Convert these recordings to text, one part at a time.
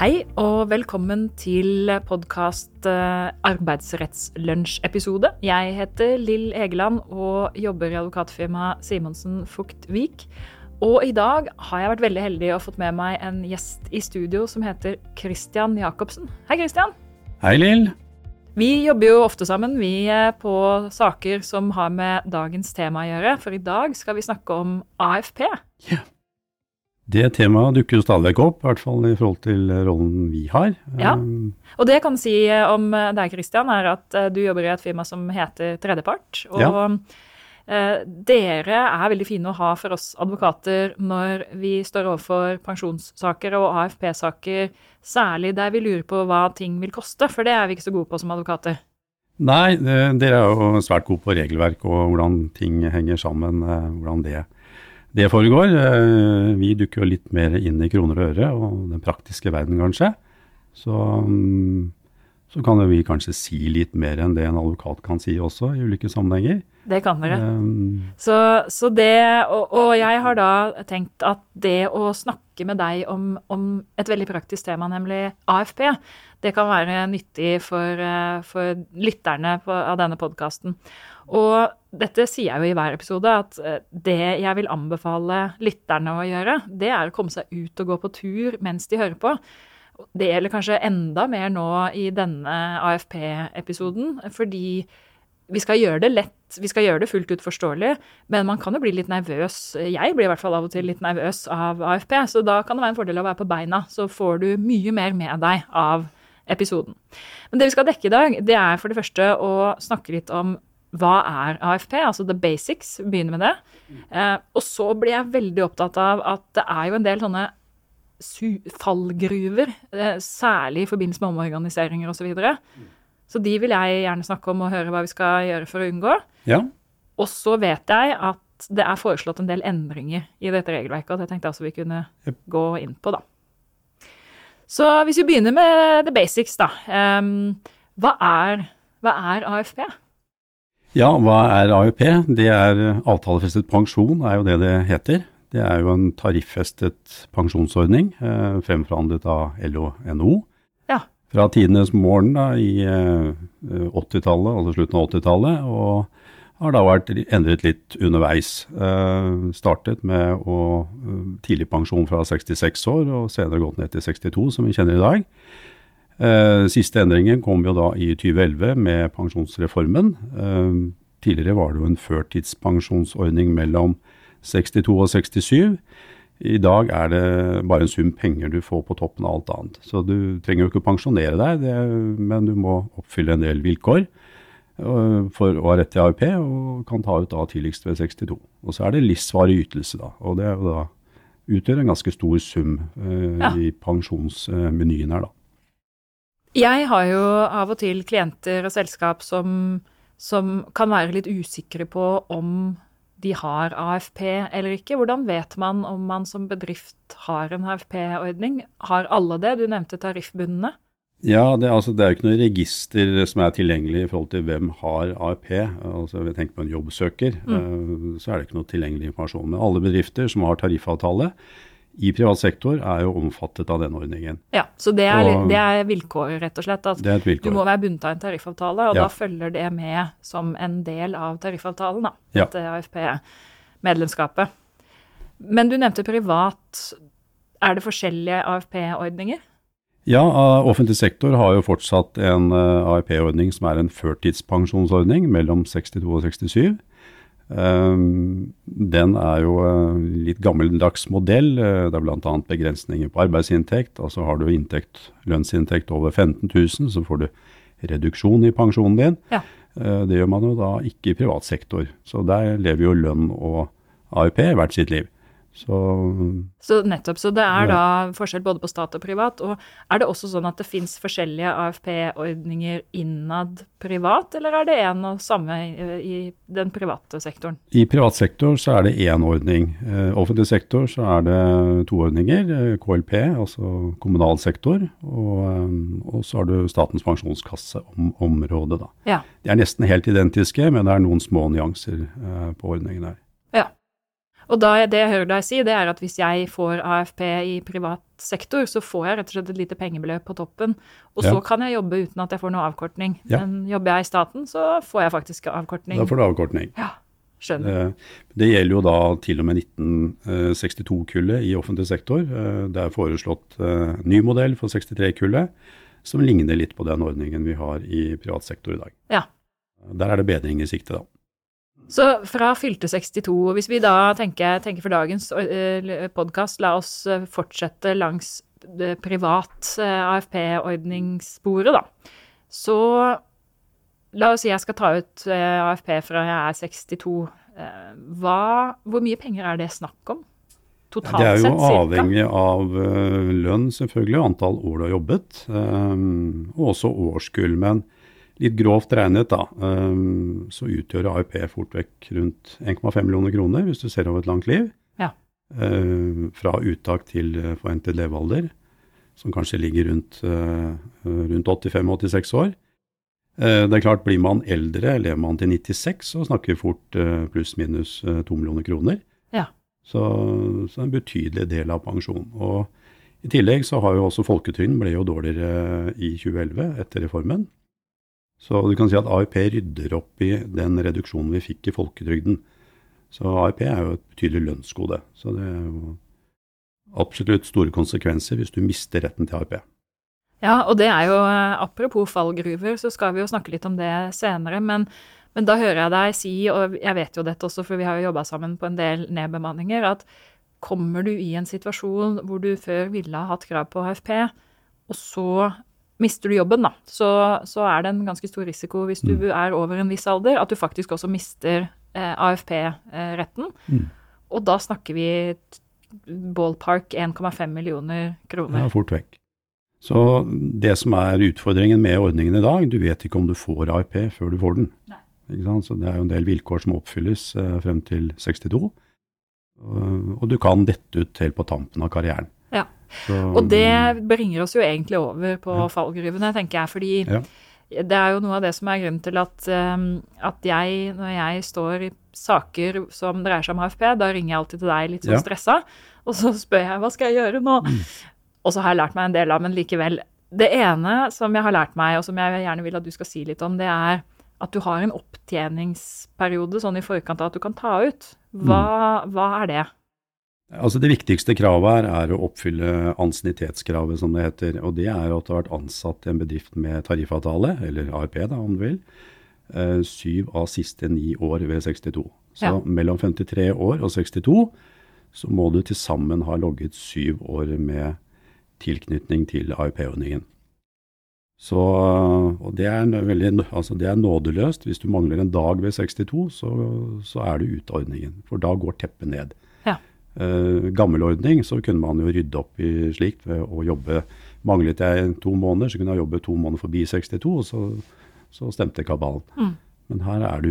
Hei og velkommen til podkast arbeidsrettslunsj-episode. Jeg heter Lill Egeland og jobber i advokatfirmaet Simonsen Fugt Vik. Og i dag har jeg vært veldig heldig og fått med meg en gjest i studio som heter Christian Jacobsen. Hei, Christian. Hei, Lill. Vi jobber jo ofte sammen, vi på saker som har med dagens tema å gjøre. For i dag skal vi snakke om AFP. Ja. Det temaet dukker jo stadig vekk opp, i hvert fall i forhold til rollen vi har. Ja, og det jeg kan si om deg, Christian, er at du jobber i et firma som heter Tredjepart. Og Ja. eh, dere er veldig fine å ha for oss advokater når vi står overfor pensjonssaker og AFP-saker, særlig der vi lurer på hva ting vil koste, for det er vi ikke så gode på som advokater. Nei, dere er jo svært gode på regelverk og hvordan ting henger sammen, eh, hvordan det, det foregår. Eh, Vi dukker jo litt mer inn i kroner og øre og den praktiske verden, kanskje. Så, mm, så kan vi kanskje si litt mer enn det en advokat kan si også, i ulike sammenhenger. Det kan dere. Um, Så, så det, og, og jeg har da tenkt at det å snakke med deg om, om et veldig praktisk tema, nemlig AFP, det kan være nyttig for, eh, for lytterne på, av denne podkasten. Og dette sier jeg jo i hver episode, at eh, det jeg vil anbefale lytterne å gjøre, det er å komme seg ut og gå på tur mens de hører på. Det gjelder kanskje enda mer nå i denne AFP-episoden, fordi vi skal gjøre det lett, vi skal gjøre det fullt ut forståelig, men man kan jo bli litt nervøs. Jeg blir i hvert fall av og til litt nervøs av AFP, så da kan det være en fordel å være på beina. Så får du mye mer med deg av episoden. Men det vi skal dekke i dag, det er for det første å snakke litt om hva er AFP, altså the basics, begynne med det. Eh, og så blir jeg veldig opptatt av at det er jo en del sånne fallgruver, eh, særlig i forbindelse med omorganiseringer osv. Så, videre. så de vil jeg gjerne snakke om og høre hva vi skal gjøre for å unngå. ja. Og så vet jeg at det er foreslått en del endringer i dette regelverket, og det tenkte jeg også vi kunne Yep. gå inn på, da. Så hvis vi begynner med the basics, da. Em, hva, er, hva er AFP? Ja, hva er AUP? Det er eh, avtalefestet pensjon, er jo det det heter. Det er jo en tariffestet pensjonsordning, eh, fremforhandlet av LO NHO. Ja. Fra tidenes morgen da, i eh, 80-tallet, altså slutten av 80-tallet, og har da vært endret litt underveis. Eh, startet med å tidligpensjon tidlig pensjon fra 66 år, og senere gått ned til 62, som vi kjenner i dag. Eh, Siste endringen kom jo da i 2011 med pensjonsreformen. Eh, Tidligere var det jo en førtidspensjonsordning mellom 62 og 67. I dag er det bare en sum penger du får på toppen av alt annet. Så du trenger jo ikke pensjonere deg, det, men du må oppfylle en del vilkår eh, for å ha rett til AUP, og kan ta ut da tidligst ved 62. Og så er det livsvarig ytelse, da. Og det da utgjør en ganske stor sum eh, Ja. i pensjonsmenyen her, da. Jeg har jo av og til klienter og selskap som, som kan være litt usikre på om de har AFP eller ikke. Hvordan vet man om man som bedrift har en AFP-ordning? Har alle det? Du nevnte tariffbundne. Ja, det, altså, det er jo ikke noe register som er tilgjengelig i forhold til hvem har AFP. Altså, jeg tenker på en jobbsøker, mm. så er det ikke noe tilgjengelig informasjon. Men alle bedrifter som har tariffavtale i privat sektor, er jo omfattet av denne ordningen. Ja, Så det er, Og- det er vilkåret, rett og slett. At du må være bundet av en tariffavtale, og Ja. da følger det med som en del av tariffavtalen, da. Ja. Dette AFP-medlemskapet. Men du nevnte privat. Er det forskjellige AFP-ordninger? Ja, eh, offentlig sektor har jo fortsatt en eh, AFP-ordning som er en førtidspensjonsordning mellom 62 og 67. Um, den er jo litt gammeldags modell. Eh, Det er bl.a. begrensninger på arbeidsinntekt. Altså har du inntekt, lønnsinntekt over 15 000, så får du reduksjon i pensjonen din. Ja. Eh, Det gjør man jo da ikke i privat sektor. Så der lever jo lønn og AUP hvert sitt liv. Så Så nettopp, så det er Ja. da forskjell både på stat og privat. Og er det også sånn at det fins forskjellige AFP-ordninger innad privat, eller er det én og samme i, den private sektoren? I privat sektor så er det én ordning. Eh, offentlig sektor så er det to ordninger. eh, KLP, altså kommunal sektor, og, eh, og så har du Statens pensjonskasse-område. da. Ja. De er nesten helt identiske, men det er noen små nyanser på ordningen her. ja. Og da, det jeg hører deg si, det er at hvis jeg får AFP i privat sektor, så får jeg rett og slett et lite pengebeløp på toppen. Og så Ja. kan jeg jobbe uten at jeg får noe avkortning. Ja. Men jobber jeg i staten, så får jeg faktisk avkortning. Da får du avkortning. Ja, skjønner. Eh, Det gjelder jo da til og med 1962-kullet i offentlig sektor. Eh, Det er foreslått eh, ny modell for 63-kullet, som ligner litt på den ordningen vi har i privat sektor i dag. Ja. Der er det bedring i sikte, da. Så fra fylte 62, og hvis vi da tenker, tenker for dagens podkast, la oss fortsette langs det privat AFP-ordningssporet, da. Så la oss si jeg skal ta ut AFP fra jeg er 62. Eh, Hva, hvor mye penger er det snakk om? Totalt Det er jo sett, avhengig av lønn, selvfølgelig, antall år du har jobbet. og også årskull. Men litt grovt regnet, da, eh, så utgjør AUP fort vekk rundt 1,5 millioner kroner, hvis du ser over et langt liv. Ja. Eh, fra uttak til eh, forventet levealder, som kanskje ligger rundt, eh, rundt 85-86 år. Eh, Det er klart, blir man eldre, lever man til 96, så snakker vi fort pluss-minus 2 millioner kroner. Ja. Så, så en betydelig del av pensjonen. Og I tillegg så har jo også folketrygden ble jo dårligere i 2011 etter reformen. Så du kan si at AIP rydder opp i den reduksjonen vi fikk i folketrygden. Så AIP er jo et betydelig lønnsgode. Så det er jo absolutt store konsekvenser hvis du mister retten til AIP. Ja, og det er jo eh, Apropos fallgruver, så skal vi jo snakke litt om det senere. Men, men da hører jeg deg si, og jeg vet jo dette også, for vi har jo jobba sammen på en del nedbemanninger, at kommer du i en situasjon hvor du før ville ha hatt krav på AFP, og så mister du jobben, da, så, så er det en ganske stor risiko hvis du er over en viss alder, at du faktisk også mister eh, AFP-retten. Mm. Og da snakker vi ballpark 1,5 millioner kroner. Ja, fort vekk. Så det som er utfordringen med ordningen i dag, du vet ikke om du får AFP før du får den. Så det er jo en del vilkår som oppfylles eh, frem til 62. Og, og du kan dette ut helt på tampen av karrieren. Så, Og det bringer oss jo egentlig over på Ja. fallgruvene, tenker jeg. Fordi Ja. det er jo noe av det som er grunnen til at, um, at jeg, når jeg står i saker som dreier seg om AFP, da ringer jeg alltid til deg litt sånn stressa, og så spør jeg hva skal jeg gjøre nå? Og så har jeg lært meg en del av, men likevel. Det ene som jeg har lært meg, og som jeg gjerne vil at du skal si litt om, det er at du har en opptjeningsperiode sånn i forkant av at du kan ta ut. Hva, hva er det? Altså Det viktigste kravet her er å oppfylle ansiennitetskravet, som det heter. Og det er at du har vært ansatt i en bedrift med tariffavtale, eller ARP da, om du vil, eh, syv av siste ni år ved 62. Så Ja. mellom 53 år og 62 så må du til sammen ha logget syv år med tilknytning til AIP-ordningen. Så, og det er, veldig, altså det er nådeløst. Hvis du mangler en dag ved 62, så, så er du ute av ordningen. For da går teppet ned. Eh, gammel ordning så kunne man jo rydde opp i slikt ved å jobbe Manglet jeg to måneder, så kunne jeg jobbe to måneder forbi 62, og så, så stemte kabalen. Mm. Men her, er du,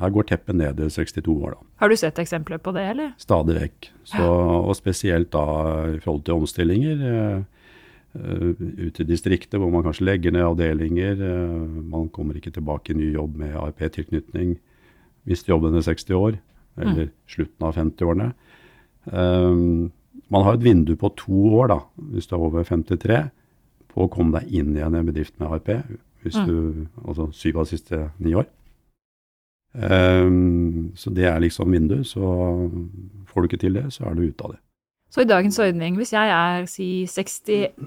her går teppet ned til 62 år, da. Har du sett eksempler på det, eller? Stadig vekk. Så, og spesielt da i forhold til omstillinger. eh, ute i distriktet hvor man kanskje legger ned avdelinger. eh, man kommer ikke tilbake i ny jobb med ARP-tilknytning. Mister jobben ved 60 år, eller slutten av 50-årene. Um, man har et vindu på to år, da, hvis du er over 53, på å komme deg inn igjen i en bedrift med ARP. Hvis du, altså syv av de siste ni år. Um, så det er liksom vindu. Så får du ikke til det, så er du ute av det. Så i dagens ordning, hvis jeg er si 61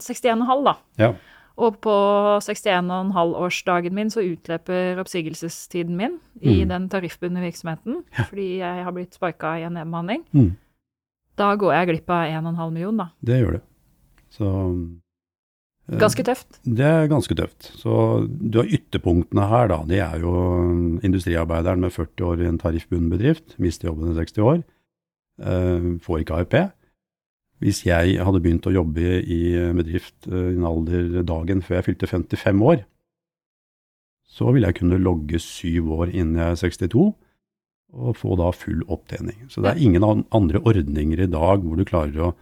61,5 da, Ja. Og på 61,5-årsdagen min så utløper oppsigelsestiden min i Mm. den tariffbundne virksomheten, fordi jeg har blitt sparka i en nedbehandling. Mm. da går jeg glipp av 1,5 million, da. Det gjør det. Så eh, Ganske tøft. Det er ganske tøft. Så du har ytterpunktene her, da. Det er jo industriarbeideren med 40 år i en tariffbunden bedrift, mister jobben i 60 år, eh, får ikke AFP. Hvis jeg hadde begynt å jobbe i bedrift eh, i en alder dagen før jeg fylte 55 år, så ville jeg kunne logge syv år innen jeg er 62, og få da full opptjening. Så det er ingen andre ordninger i dag hvor du klarer å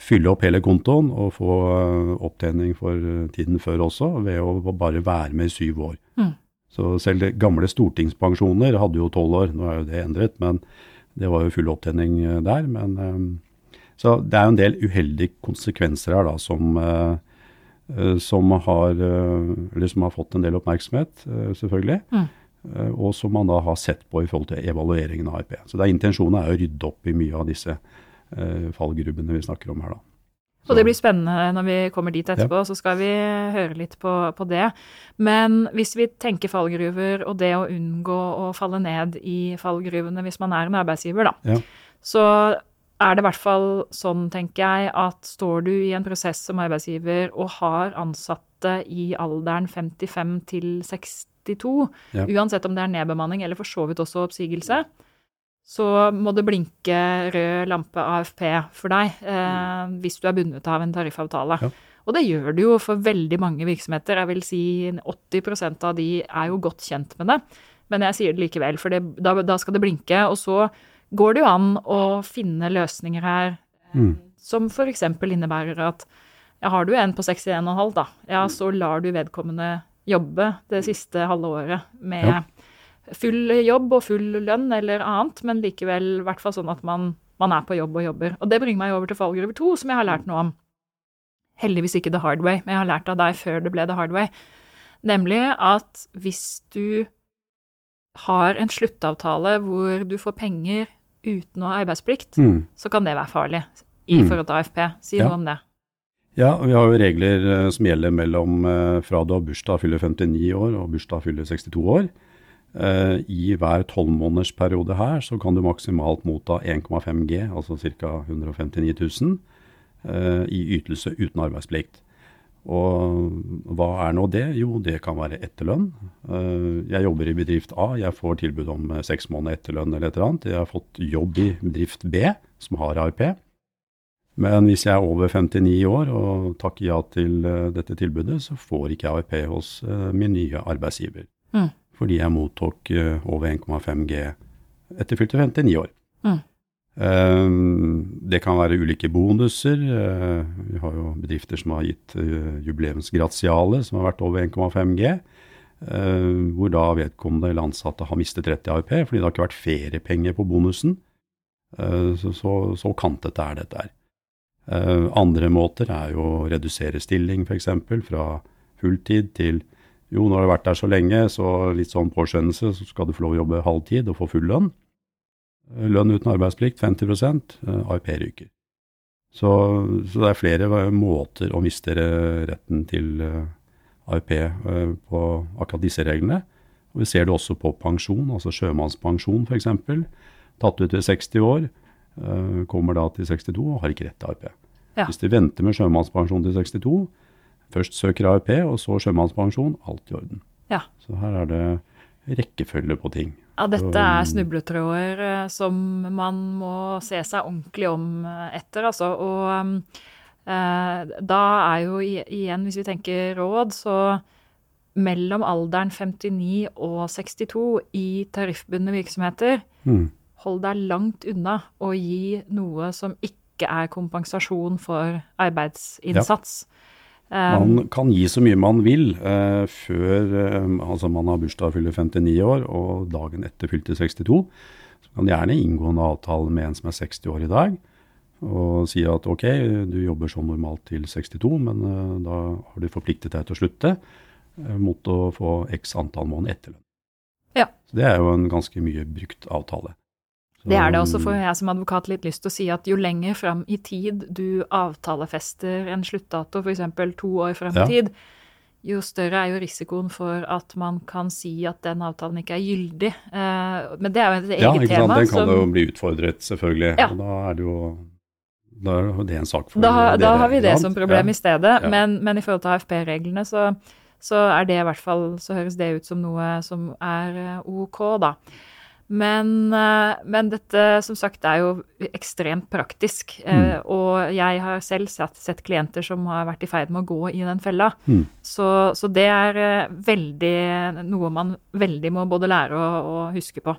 fylle opp hele kontoen og få eh, opptjening for eh, tiden før også, ved å bare være med i syv år. Mm. Så selv gamle stortingspensjoner hadde jo tolv år, nå er jo det endret, men det var jo full opptjening eh, der. Men, eh, så det er jo en del uheldige konsekvenser her da, som, eh, som, har, som har fått en del oppmerksomhet, selvfølgelig. Mm. Og som man da har sett på i forhold til evalueringen av AIP. Så det er intensjonen er å rydde opp i mye av disse fallgrubbene vi snakker om her. da. Og det blir spennende når vi kommer dit etterpå, ja. så skal vi høre litt på, på, det. Men hvis vi tenker fallgruver og det å unngå å falle ned i fallgruvene hvis man er en arbeidsgiver, da, ja. så er det i hvert fall sånn, tenker jeg, at står du i en prosess som arbeidsgiver og har ansatte i alderen 55 til 62, ja. uansett om det er nedbemanning eller for så vidt også oppsigelse, så må det blinke rød lampe AFP for deg eh, hvis du er bundet av en tariffavtale. Ja. Og det gjør det jo for veldig mange virksomheter. Jeg vil si 80% av de er jo godt kjent med det. Men jeg sier det likevel, for det, da, da, skal det blinke. Og så går det jo an å finne løsninger her mm. som f.eks. innebærer at ja, har du en på 61,5, da, ja, så lar du vedkommende jobbe det siste halve året med ja full jobb og full lønn eller annet, men likevel i hvert fall sånn at man, man, er på jobb og jobber. Og det bringer meg over til fallgruve to, som jeg har lært noe om. Heldigvis ikke the hard way, men jeg har lært av deg før det ble the hard way. Nemlig at hvis du har en sluttavtale hvor du får penger uten å ha arbeidsplikt, mm. så kan det være farlig i mm. forhold til AFP. Si ja. noe om det. Ja, vi har jo regler eh, som gjelder mellom eh, fra du har bursdag fyller 59 år og bursdag fyller 62 år. Uh, I hver tolvmånedersperiode her så kan du maksimalt motta 1,5 G, altså ca. 159 000, uh, i ytelse uten arbeidsplikt. Og hva er nå det? Jo, det kan være etterlønn. Uh, jeg jobber i bedrift A, jeg får tilbud om seks måneder etterlønn eller et eller annet. Jeg har fått jobb i bedrift B, som har ARP. Men hvis jeg er over 59 år og takker ja til dette tilbudet, så får ikke jeg ARP hos min nye arbeidsgiver. Mm fordi jeg mottok eh, over 1,5 G etter fylte 59 år. Mm. Um, det kan være ulike bonuser. Uh, vi har jo bedrifter som har gitt uh, jubileumsgratiale som har vært over 1,5 G. Uh, hvor da vedkommende eller ansatte har mistet rett til ARP fordi det har ikke vært feriepenger på bonusen. Så, så, så, kantete er dette her. andre måter er jo å redusere stilling, f.eks. fra fulltid til jo, nå har du vært der så lenge, så litt sånn påskjønnelse, så skal du få lov å jobbe halvtid og få full lønn. Lønn uten arbeidsplikt 50 eh, AIP ryker. Så, så, det er flere måter å miste retten til eh, AIP eh, på akkurat disse reglene. Og vi ser det også på pensjon, altså sjømannspensjon f.eks. Tatt ut ved 60 år, kommer da til 62 og har ikke rett til AIP. Ja. Hvis de venter med sjømannspensjon til 62, Først søker AIP og så sjømannspensjon. Alt i orden. Ja. Så her er det rekkefølge på ting. Ja, dette er snubletråder eh, som man må se seg ordentlig om eh, etter, altså. Og eh, da er jo igjen, hvis vi tenker råd, så mellom alderen 59 og 62 i tariffbundne virksomheter, mm. hold deg langt unna å gi noe som ikke er kompensasjon for arbeidsinnsats. Ja. Man um, kan gi så mye man vil uh, før uh, altså man har bursdag og fyller 59 år, og dagen etter fylte 62. Så kan gjerne inngå en avtale med en som er 60 år i dag, og si at ok, du jobber som normalt til 62, men uh, da har du forpliktet deg til å slutte mot å få x antall måneder etterlønn. Ja. Så det er jo en ganske mye brukt avtale. Det er det også, for jeg som advokat litt lyst til å si at jo lenger fram i tid du avtalefester en sluttdato, f.eks. to år fram i ja. tid, jo større er jo risikoen for at man kan si at den avtalen ikke er gyldig. Eh, men det er jo et eget tema. Ja, ikke sant. Den kan som, jo bli utfordret, selvfølgelig. Ja. Og da er det jo da er det en sak for da, dere. Da har vi det som problem ja. i stedet. Men, men, i forhold til AFP-reglene, så, så, er det i hvert fall Så høres det ut som noe som er eh, ok, da. Men, eh, men, dette som sagt er jo ekstremt praktisk. Eh, mm. Og jeg har selv sett, sett, klienter som har vært i ferd med å gå i den fella. Mm. Så, så, det er eh, veldig noe man veldig må både lære og, og, huske på.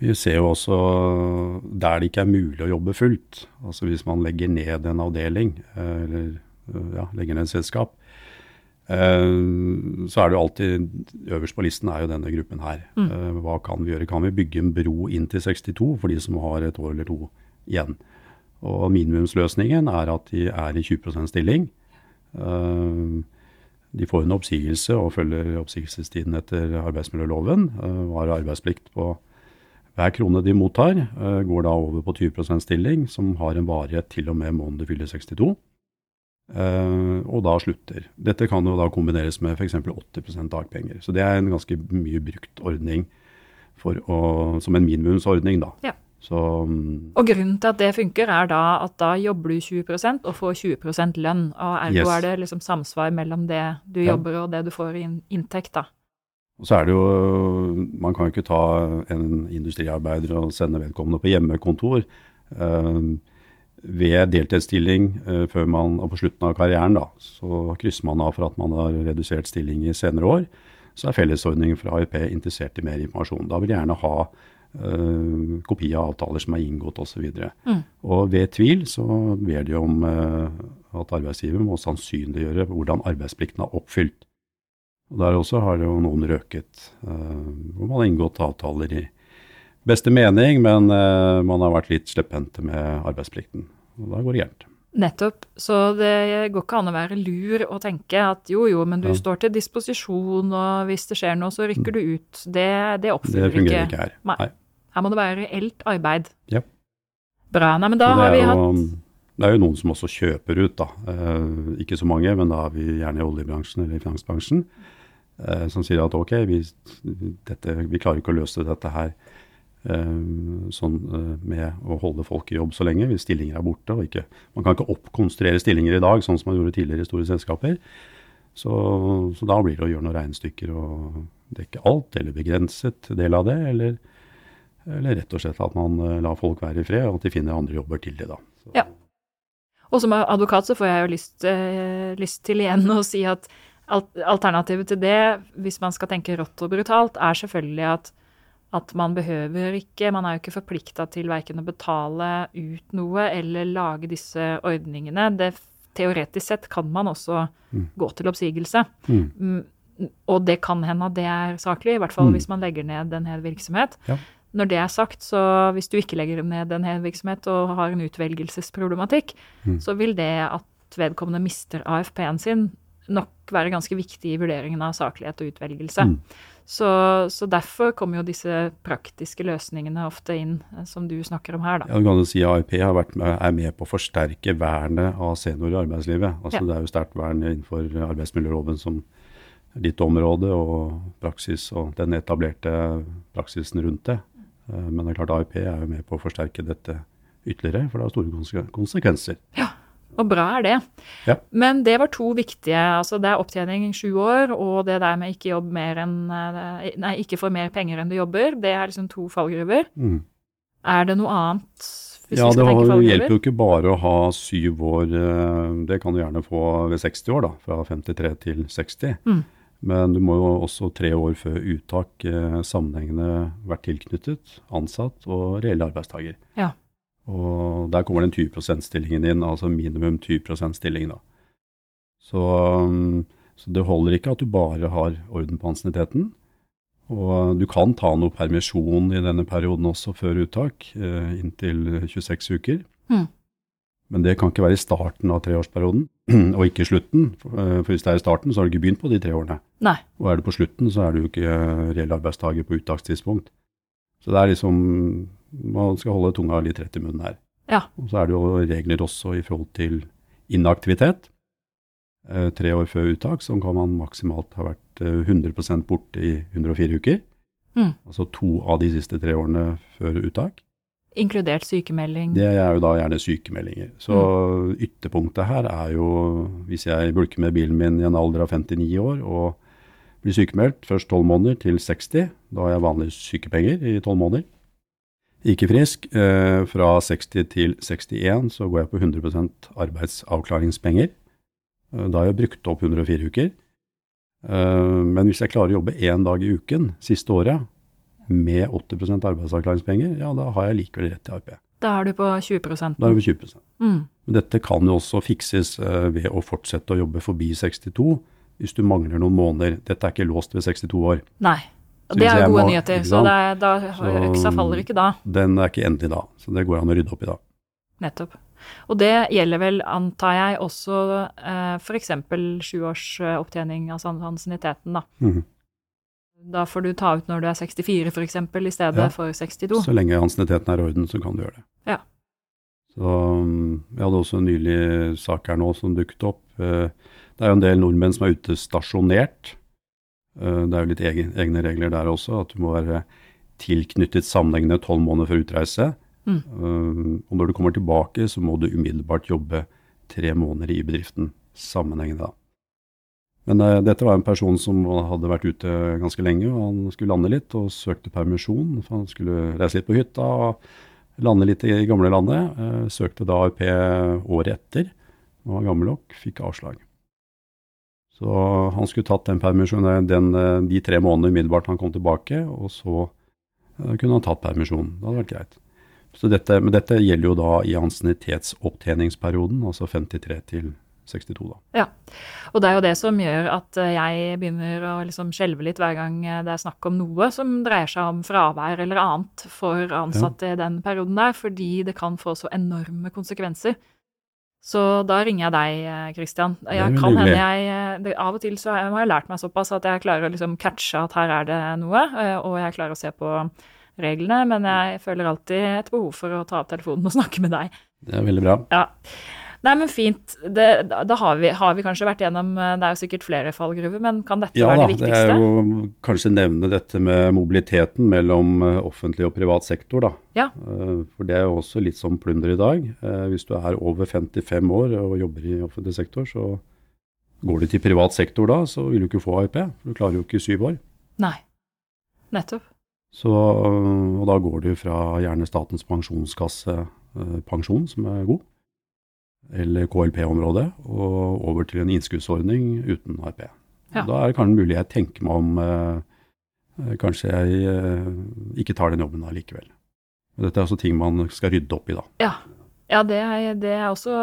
Vi ser jo også der det ikke er mulig å jobbe fullt. Altså hvis man legger ned en avdeling, eller ja, legger ned et selskap, så er det jo alltid Øverst på listen er jo denne gruppen her. Mm. Eh, hva kan vi gjøre? Kan vi bygge en bro inn til 62 for de som har et år eller to igjen? Og minimumsløsningen er at de er i 20% stilling. Eh, de får en oppsigelse og følger oppsigelsestiden etter arbeidsmiljøloven. Har arbeidsplikt på hver krone de mottar, går da over på 20% stilling, som har en varighet til og med måneden de fyller 62. Uh, og da slutter. Dette kan jo da kombineres med f.eks. 80% dagpenger. Så det er en ganske mye brukt ordning å, som en minimumsordning, da. Ja. Så, um, og grunnen til at det funker, er da at da jobber du 20% og får 20 lønn. Og ergo Yes. er det liksom samsvar mellom det du Ja. jobber og det du får i inntekt, da. og så er det jo Man kan jo ikke ta en industriarbeider og sende vedkommende på hjemmekontor. Uh, ved deltidsstilling uh, før man, og på slutten av karrieren, da, så krysser man av for at man har redusert stilling i senere år. Så er fellesordningen fra AIP interessert i mer informasjon. Da vil de gjerne ha uh, kopi av avtaler som er inngått osv. Mm. Og ved tvil så ber de om uh, at arbeidsgiver må sannsynliggjøre hvordan arbeidsplikten er oppfylt. Og Der også har jo noen røket, uh, hvor man har inngått avtaler i beste mening, men uh, man har vært litt slepphendte med arbeidsplikten. Og da går det gærent. Nettopp. Så det går ikke an å være lur og tenke at jo, jo, men du Ja. står til disposisjon, og hvis det skjer noe, så rykker du ut. Det, det Det fungerer ikke. ikke her. Nei. Her må det være reelt arbeid. Ja. Bra. Nei, men da har vi jo, hatt Det er jo noen som også kjøper ut, da. Eh, ikke så mange, men da er vi gjerne i oljebransjen eller i finansbransjen. eh, som sier at ok, vi, dette, vi klarer ikke å løse dette her eh, sånn eh, med å holde folk i jobb så lenge, hvis stillinger er borte. og ikke, Man kan ikke oppkonstruere stillinger i dag, sånn som man gjorde tidligere i store selskaper. Så, så da blir det å gjøre noen regnestykker og dekke alt, eller begrenset del av det. Eller, eller rett og slett at man eh, lar folk være i fred, og at de finner andre jobber til det. da. Så, Ja. Og som advokat så får jeg jo lyst, øh, lyst til igjen å si at alt, alternativet til det, hvis man skal tenke rått og brutalt, er selvfølgelig at, at man behøver ikke Man er jo ikke forplikta til verken å betale ut noe eller lage disse ordningene. Det, teoretisk sett kan man også Mm. gå til oppsigelse. Mm. Mm, Og det kan hende at det er saklig, i hvert fall Mm. hvis man legger ned en hel virksomhet. Ja. Når det er sagt, så hvis du ikke legger ned en hel virksomhet og har en utvelgelsesproblematikk, Mm. så vil det at vedkommende mister AFP-en sin, nok være ganske viktig i vurderingen av saklighet og utvelgelse. Mm. Så, så derfor kommer jo disse praktiske løsningene ofte inn, eh, som du snakker om her, da. Ja, du kan jo si AIP med, er med på å forsterke vernet av seniorer i arbeidslivet. Altså, Ja. Det er jo sterkt vern innenfor arbeidsmiljøloven som ditt område, og praksis og den etablerte praksisen rundt det. Eh, Men det er klart AIP er jo med på å forsterke dette ytterligere, for det har store konsekvenser. konsekvenser. Og bra er det. Ja. Men det var to viktige. altså Det er opptjening i sju år, og det der med ikke jobb mer enn eh, Nei, ikke få mer penger enn du jobber. Det er liksom to fallgruver. Mm. Er det noe annet? Hvis Ja, det har- det hjelper jo ikke bare å ha syv år. eh, Det kan du gjerne få ved 60 år, da. Fra 53 til 60. Mm. Men du må jo også tre år før uttak eh, sammenhengende vært tilknyttet, ansatt og reell arbeidstaker. Ja. Og der kommer den 20 %-stillingen inn, altså minimum 20% stilling, da. Så, um, så det holder ikke at du bare har orden på ansienniteten. Og du kan ta noe permisjon i denne perioden også før uttak, eh, inntil 26 uker. Mm. Men det kan ikke være i starten av treårsperioden, og ikke i slutten. For, eh, hvis det er i starten, så har du ikke begynt på de tre årene. Nei. Og er du på slutten, så er du jo ikke reell arbeidstaker på uttakstidspunkt. Så det er liksom Man skal holde tunga litt rett i munnen her. Ja. Og så er det jo regler også i forhold til inaktivitet. Eh, tre år før uttak så kan man maksimalt ha vært eh, 100% borte i 104 uker. Mm. Altså to av de siste tre årene før uttak. Inkludert sykemelding. Det er jo da gjerne sykemeldinger. Så ytterpunktet her er jo hvis jeg bulker med bilen min i en alder av 59 år og blir sykemeldt først 12 måneder til 60, da har jeg vanlige sykepenger i 12 måneder. Ikke frisk. Eh, fra 60 til 61 så går jeg på 100 arbeidsavklaringspenger. Eh, da har jeg brukt opp 104 uker. Eh, men hvis jeg klarer å jobbe én dag i uken siste året med 80% arbeidsavklaringspenger, ja, da har jeg likevel rett til ARP. Da er du på 20 Da er du på 20 mm. Dette kan jo også fikses ved å fortsette å jobbe forbi 62 hvis du mangler noen måneder. Dette er ikke låst ved 62 år. Nei. Og det er gode må, nyheter, så det, da, øksa faller ikke da. Den er ikke endelig da, så det går an å rydde opp i da. Nettopp. Og det gjelder vel, antar jeg, også eh, f.eks. sju års eh, opptjening av ansienniteten, da. Mm. Da får du ta ut når du er 64 f.eks. i stedet ja. for 62. Så lenge ansienniteten er i orden, så kan du gjøre det. Ja. Så jeg Vi hadde også en nylig sak her nå som dukket opp. Eh, det er jo en del nordmenn som er utstasjonert. Eh, det er jo litt egne regler der også, at du må være tilknyttet sammenhengende tolv måneder før utreise. Mm. Eh, og når du kommer tilbake, så må du umiddelbart jobbe tre måneder i bedriften sammenhengende. da. Men uh, dette var en person som hadde vært ute ganske lenge, og han skulle lande litt og søkte permisjon. for Han skulle reise litt på hytta og lande litt i gamle landet. Uh, søkte da AUP året etter. Han var gammel nok, fikk avslag. Så han skulle tatt den permisjonen den, de tre månedene umiddelbart han kom tilbake, og så uh, kunne han tatt permisjon. Det hadde vært greit. Så dette, men dette gjelder jo da i ansiennitetsopptjeningsperioden, altså 53 til 62, da. Ja, og det er jo det som gjør at eh, jeg begynner å liksom skjelve litt hver gang eh, det er snakk om noe som dreier seg om fravær eller annet for ansatte ja. i den perioden der, fordi det kan få så enorme konsekvenser. Så da ringer jeg deg, eh, Christian. Jeg kan hende jeg det, Av og til så har jeg lært meg såpass at jeg klarer å liksom catche at her er det noe, og jeg klarer å se på reglene, men jeg føler alltid et behov for å ta opp telefonen og snakke med deg. Det er veldig bra. Ja. Nei, men fint. Det, da har vi, har vi, kanskje vært gjennom Det er jo sikkert flere fallgruver, men kan dette ja, være det viktigste? Ja, det er jo kanskje nevne dette med mobiliteten mellom eh, offentlig og privat sektor, da. Ja. Eh, for det er jo også litt som plunder i dag. Eh, hvis du er over 55 år og jobber i offentlig sektor, så går du til privat sektor da, så vil du ikke få AIP. For du klarer jo ikke syv år. Nei. Nettopp. Så, og da går du fra gjerne Statens pensjonskasse pensjon, som er god, eller KLP-området, og over til en innskuddsordning uten ARP. Ja. Da er det kanskje mulig jeg tenker meg om eh, eh, Kanskje jeg eh, ikke tar den jobben allikevel. Dette er også ting man skal rydde opp i, da. Ja, ja det, er, det, er, også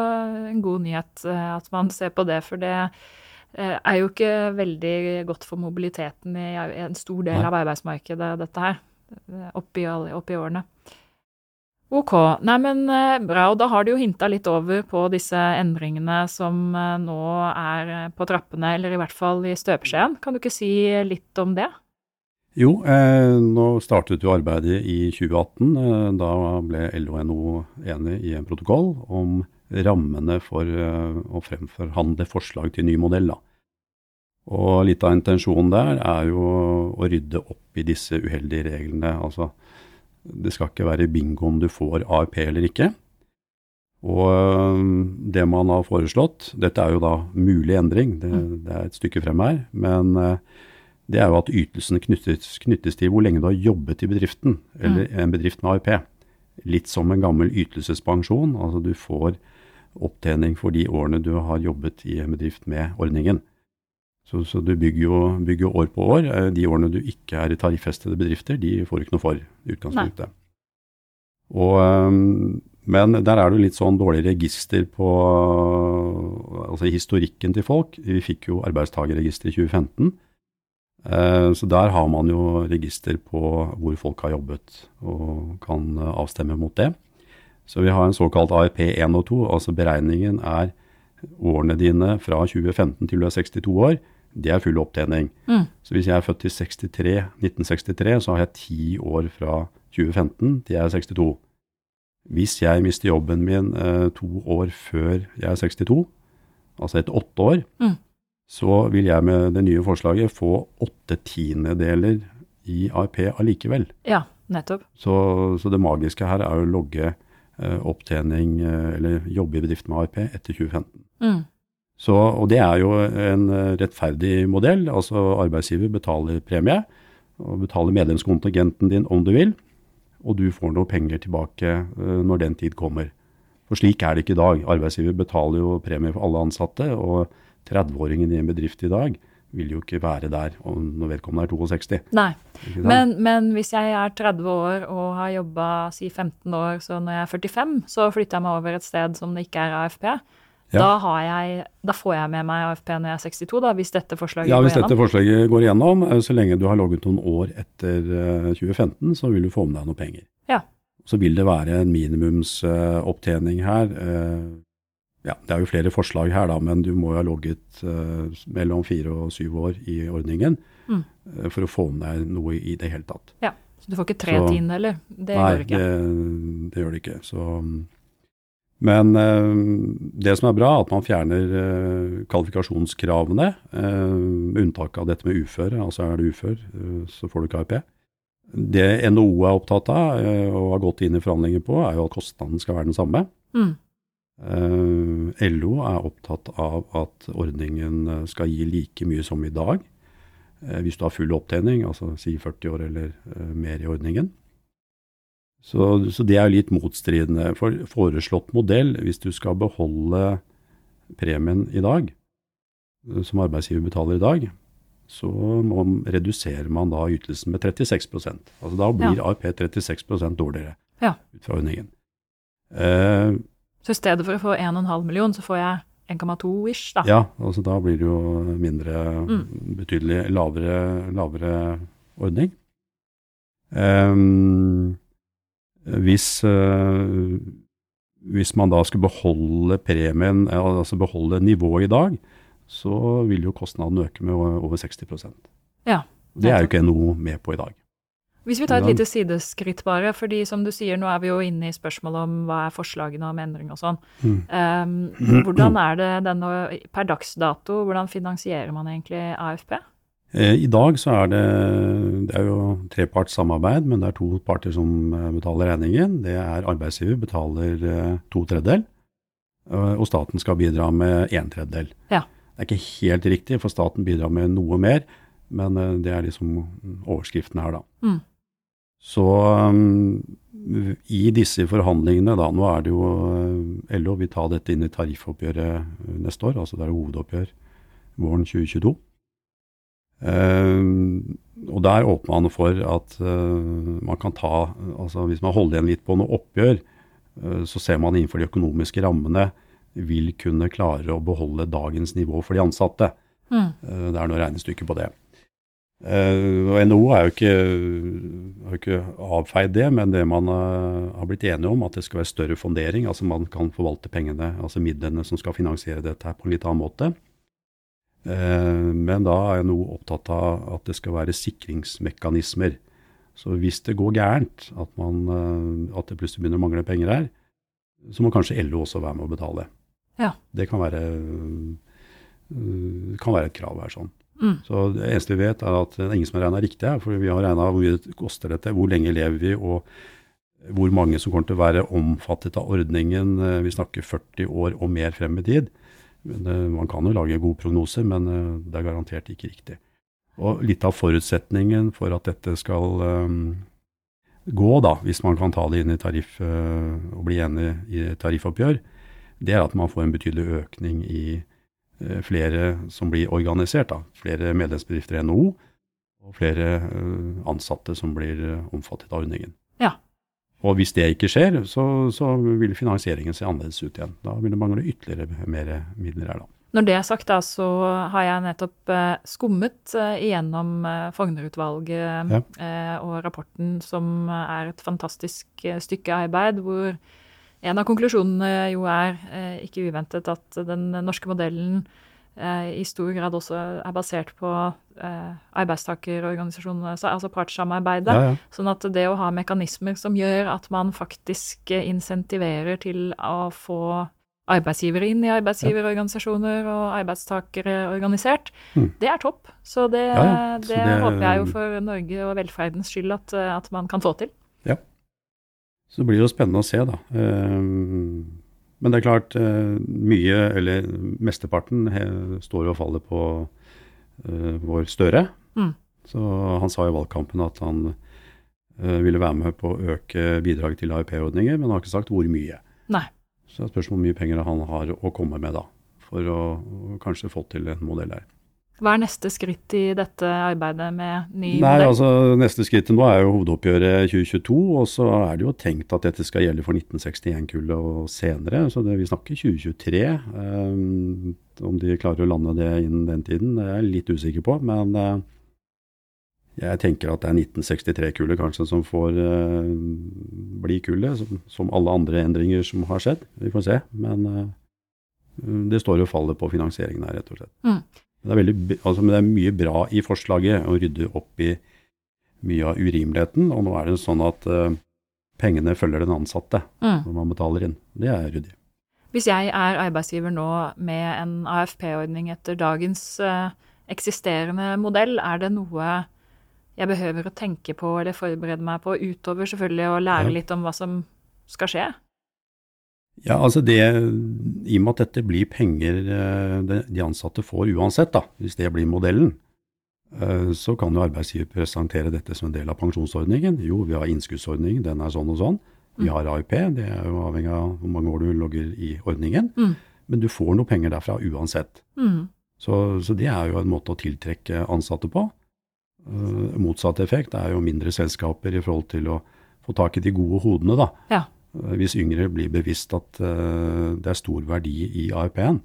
en god nyhet eh, at man ser på det. For det eh, er jo ikke veldig godt for mobiliteten i en stor del Nei. av arbeidsmarkedet, dette her. Oppi, oppi årene. Ok. Nei, men eh, bra. Og da har du jo hinta litt over på disse endringene som eh, nå er eh, på trappene, eller i hvert fall i støpeskjeen. Kan du ikke si litt om det? Jo, eh, nå startet jo arbeidet i 2018. Eh, da ble LO-NO enig i en protokoll om rammene for å fremforhandle forslag til ny modell. Da. Og litt av intensjonen der er jo å rydde opp i disse uheldige reglene. altså det skal ikke være bingo om du får ARP eller ikke. Og øh, det man har foreslått, dette er jo da mulig endring, det, mm. det er et stykke frem her, men øh, det er jo at ytelsene knyttes, knyttes, til hvor lenge du har jobbet i bedriften, eller mm. en bedrift med ARP. Litt som en gammel ytelsespensjon, altså du får opptjening for de årene du har jobbet i en bedrift med ordningen. Så, så, du bygger jo, bygger år på år. Eh, de årene du ikke er i tariffestede bedrifter, de får du ikke noe for i utgangspunktet. Og, eh, men der er det litt sånn dårlig register på altså historikken til folk. Vi fikk jo arbeidstakerregister i 2015. Eh, så der har man jo register på hvor folk har jobbet, og kan avstemme mot det. Så vi har en såkalt ARP 1 og 2, altså beregningen er årene dine fra 2015 til du er 62 år det er full opptjening. Mm. Så hvis jeg er født i 63, 1963, så har jeg ti år fra 2015 til jeg er 62. Hvis jeg mister jobben min eh, to år før jeg er 62, altså etter åtte år, mm. så vil jeg med det nye forslaget få åtte tiendedeler i AIP allikevel. Ja, nettopp. Så, så, det magiske her er å logge eh, opptjening, eh, eller jobbe i bedrift med AIP etter 2015. Mm. Så, og det er jo en eh, rettferdig modell. Altså arbeidsgiver betaler premie, og betaler medlemskontingenten din om du vil, og du får noe penger tilbake uh, når den tid kommer. For slik er det ikke i dag. Arbeidsgiver betaler jo premie for alle ansatte, og 30-åringen i en bedrift i dag vil jo ikke være der når vedkommende er 62. Nei, men, men, hvis jeg er 30 år og har jobba si 15 år, så når jeg er 45, så flytter jeg meg over et sted som det ikke er AFP Ja. Da, har jeg, da får jeg med meg AFP når jeg er 62, da, hvis dette forslaget Ja, går Hvis dette forslaget går igjennom, eh, så lenge du har logget noen år etter eh, 2015, så vil du få med deg noe penger. Ja. Så vil det være en minimumsopptjening her. eh, Ja, Det er jo flere forslag her, da, men du må jo ha logget eh, mellom fire og syv år i ordningen Mm. eh, for å få med deg noe i det hele tatt. Ja, så du får ikke tre tiendedeler? Det Nei, det ikke. Det, det gjør det ikke. Så, men eh, det som er bra, er at man fjerner eh, kvalifikasjonskravene, eh, med unntak av dette med uføre. Altså er du ufør, eh, så får du ikke AIP. Det NHO er opptatt av eh, og har gått inn i forhandlinger på, er jo at kostnaden skal være den samme. Mm. Eh, LO er opptatt av at ordningen eh, skal gi like mye som i dag. eh, Hvis du har full opptjening, altså si 40 år eller eh, mer i ordningen. Så, så det er jo litt motstridende. For foreslått modell, hvis du skal beholde premien i dag, eh, som arbeidsgiver betaler i dag, så må, reduserer man da ytelsen med 36% Altså Da blir AIP 36% dårligere Ja. ut fra ordningen. Eh, Så i stedet for å få 1,5 million, så får jeg 1,2 ish, da. Ja, altså da blir det jo mindre, Mm. betydelig lavere, lavere ordning. Um, eh, hvis man da skulle beholde premien, altså beholde nivået i dag, så vil jo kostnaden øke med over 60% Ja, Det er jo ikke NHO med på i dag. Hvis vi tar et lite sideskritt bare, fordi som du sier, nå er vi jo inne i spørsmålet om hva er forslagene om endring og sånn. Mm. Um, hvordan er det denne, per dags dato, hvordan finansierer man egentlig AFP? Eh, I dag så er det, det er jo trepartssamarbeid, men det er to parter som eh, betaler regningen. Det er arbeidsgiver betaler eh, to tredjedel, og staten skal bidra med en tredjedel. Ja. Det er ikke helt riktig, for staten bidrar med noe mer, men det er liksom overskriften her, da. Mm. Så i disse forhandlingene, da, nå er det jo LO vil ta dette inn i tariffoppgjøret neste år, altså det er hovedoppgjør våren 2022. Eh, og der åpner man for at uh, man kan ta altså Hvis man holder igjen litt på noe oppgjør, uh, så ser man innenfor de økonomiske rammene vil kunne klare å beholde dagens nivå for de ansatte. Mm. Det er noe regnestykke på det. Og NHO er jo ikke, har ikke avfeid det, men det man har blitt enige om, at det skal være større fondering, altså man kan forvalte pengene, altså midlene som skal finansiere dette her på en litt annen måte. Eh, men da er jeg noe opptatt av at det skal være sikringsmekanismer. Så hvis det går gærent, at, man, eh, at det plutselig begynner å mangle penger her, så må kanskje LO også være med å betale. Ja. Det kan være, øh, kan være et krav her. sånn. Mm. Så Det eneste vi vet, er at det er ingen som har regna riktig her. For vi har regna hvor mye det koster dette, hvor lenge lever vi, og hvor mange som kommer til å være omfattet av ordningen. Eh, Vi snakker 40 år og mer frem i tid. Eh, Man kan jo lage gode prognoser, men eh, det er garantert ikke riktig. Og litt av forutsetningen for at dette skal eh, gå, da, hvis man kan ta det inn i tariff og bli enig i tariffoppgjør, det er at man får en betydelig økning i flere som blir organisert. Da. Flere medlemsbedrifter i NHO, og flere ansatte som blir omfattet av ordningen. Og hvis det ikke skjer, så, så vil finansieringen se annerledes ut igjen. Da vil det mangle ytterligere mer midler her, da. Når det er sagt, da, så har jeg nettopp eh, skummet eh, igjennom eh, Fogner-utvalget Ja. og rapporten, som er et fantastisk stykke arbeid, hvor en av konklusjonene jo er, ikke uventet, at den norske modellen i stor grad også er basert på eh, arbeidstakerorganisasjonene, altså partssamarbeidet. Ja, ja. Sånn at det å ha mekanismer som gjør at man faktisk eh, insentiverer til å få arbeidsgivere inn i arbeidsgiverorganisasjoner og arbeidstakere organisert, Mm. det er topp. Så det, Ja, det, det- håper jeg jo for Norge og velferdens skyld at, eh, at man kan få til. Ja. Så det blir jo spennende å se, da. Eh, Men det er klart, eh, mye, eller mesteparten, står og faller på eh, vår Støre. Mm. Så han sa i valgkampen at han eh, ville være med på å øke bidraget til AIP-ordninger, men han har ikke sagt hvor mye. Nei. Så det er spørsmål hvor mye penger han har å komme med da, for å kanskje få til en modell her. Hva er neste skritt i dette arbeidet med ny Nei, modell? altså Neste skrittet nå er jo hovedoppgjøret 2022, og så er det jo tenkt at dette skal gjelde for 1961-kullet og senere. Så det, vi snakker 2023. Um, om de klarer å lande det innen den tiden, det er jeg litt usikker på. Men uh, jeg tenker at det er 1963-kullet kanskje som får uh, bli kullet, som, som, alle andre endringer som har skjedd. Vi får se. Men uh, det står og faller på finansieringen her, rett og slett. Mm. Det er, veldig, altså, det er mye bra i forslaget å rydde opp i mye av urimeligheten. Og nå er det sånn at uh, pengene følger den ansatte Mm. når man betaler inn. Det er ryddig. Hvis jeg er arbeidsgiver nå med en AFP-ordning etter dagens uh, eksisterende modell, er det noe jeg behøver å tenke på eller forberede meg på, utover selvfølgelig å lære litt om hva som skal skje? Ja, altså det, I og med at dette blir penger eh, de ansatte får uansett, da, hvis det blir modellen, eh, så kan jo arbeidsgiver presentere dette som en del av pensjonsordningen. Jo, vi har innskuddsordning, den er sånn og sånn. Vi Mm. har AIP, det er jo avhengig av hvor mange år du logger i ordningen. Mm. Men du får noe penger derfra uansett. Mm. Så, så det er jo en måte å tiltrekke ansatte på. Eh, motsatt effekt er jo mindre selskaper i forhold til å få tak i de gode hodene, da. Ja. Eh, Hvis yngre blir bevisst at eh, det er stor verdi i AIP-en.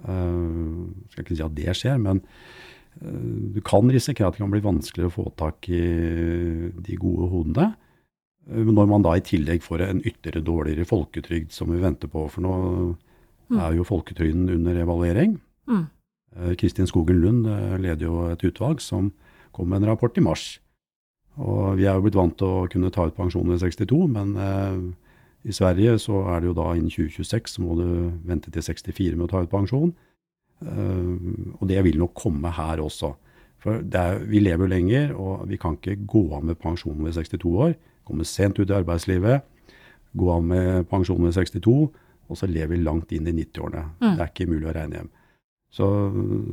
Uh, skal ikke si at det skjer, men eh, du kan risikere at det kan bli vanskeligere å få tak i de gode hodene. Eh, Når man da i tillegg får en ytterligere dårligere folketrygd som vi venter på. For nå Mm. er jo folketrygden under evaluering. Mm. Eh, Kristin Skogen Lund eh, leder jo et utvalg som kom med en rapport i mars. Og vi er jo blitt vant til å kunne ta ut pensjon ved 62, men eh, i Sverige så er det jo da innen 2026 så må du vente til 64 med å ta ut pensjon. Eh, og det vil nok komme her også. For er, vi lever jo lenger, og vi kan ikke gå av med pensjon ved 62 år. Komme sent ut i arbeidslivet, gå av med pensjon ved 62, og så lever vi langt inn i 90-årene. Mm. Det er ikke mulig å regne hjem. Så,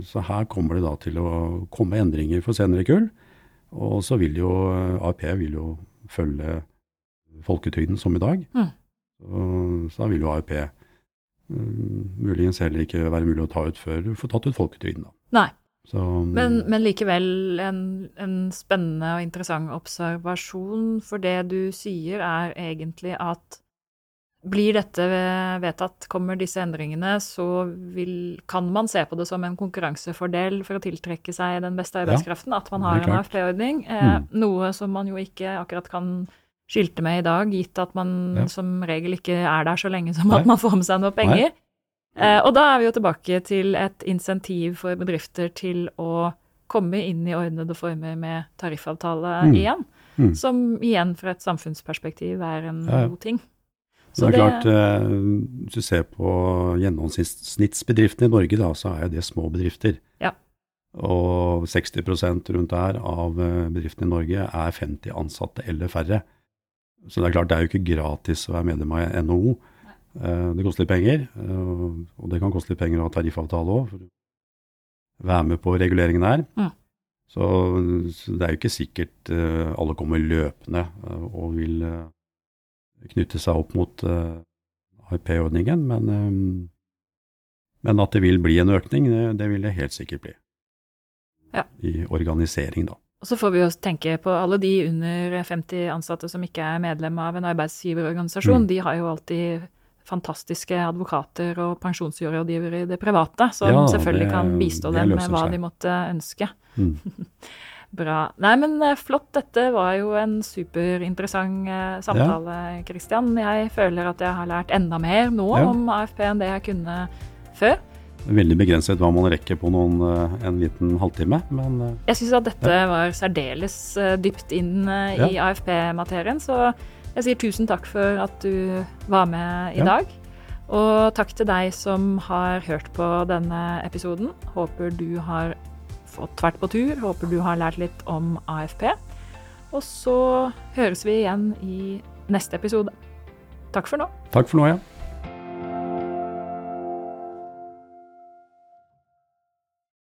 så her kommer det da til å komme endringer for senere kull. Og så vil jo AIP vil jo følge folketrygden som i dag. Mm. Så, så da vil jo AIP um, muligens heller ikke være mulig å ta ut før du får tatt ut folketrygden. da. Nei. Så, Men, men likevel en, en spennende og interessant observasjon, for det du sier er egentlig at blir dette vedtatt, kommer disse endringene, så vil, kan man se på det som en konkurransefordel for å tiltrekke seg den beste arbeidskraften, at man har en. AFP-ordning. Eh, Mm. Noe som man jo ikke akkurat kan skilte med i dag, gitt at man Ja. som regel ikke er der så lenge som Nei. at man får med seg noe penger. Eh, og da er vi jo tilbake til et insentiv for bedrifter til å komme inn i ordnede former med tariffavtale Mm. igjen. Mm. Som igjen fra et samfunnsperspektiv er en Ja, ja. god ting. Så det er klart, eh, hvis du ser på gjennomsnittsbedriftene i Norge, da, så er jo det små bedrifter. Ja. Og 60% rundt der av eh, bedriftene i Norge er 50 ansatte eller færre. Så det er klart, det er jo ikke gratis å være medlem av NHO. Eh, Det koster litt penger, og det kan koste litt penger å ha tariffavtale òg, være med på reguleringen her. Mm. Så, så det er jo ikke sikkert alle kommer løpende og vil knytte seg opp mot uh, AIP-ordningen, men, um, men at det vil bli en økning, det, det vil det helt sikkert bli. Ja. I organisering, da. Og så får vi jo tenke på alle de under 50 ansatte som ikke er medlem av en arbeidsgiverorganisasjon. Mm. De har jo alltid fantastiske advokater og pensjonsrådgivere i det private, som Ja, selvfølgelig det- kan bistå dem med hva seg. de måtte ønske. Mm. Bra. Nei, men eh, flott. Dette var jo en superinteressant samtale, samtale, Christian. Jeg føler at jeg har lært enda mer nå Ja. om AFP enn det jeg kunne før. Veldig begrenset hva man rekker på noen, eh, en liten halvtime, men eh, Jeg syns at dette var særdeles eh, dypt inn eh, i AFP-materien, så jeg sier tusen takk for at du var med i Ja. dag. Og takk til deg som har hørt på denne episoden. Håper du har fått tvert på tur, håper du har lært litt om AFP. Og så høres vi igjen i neste episode. Takk for nå. takk for nå, ja.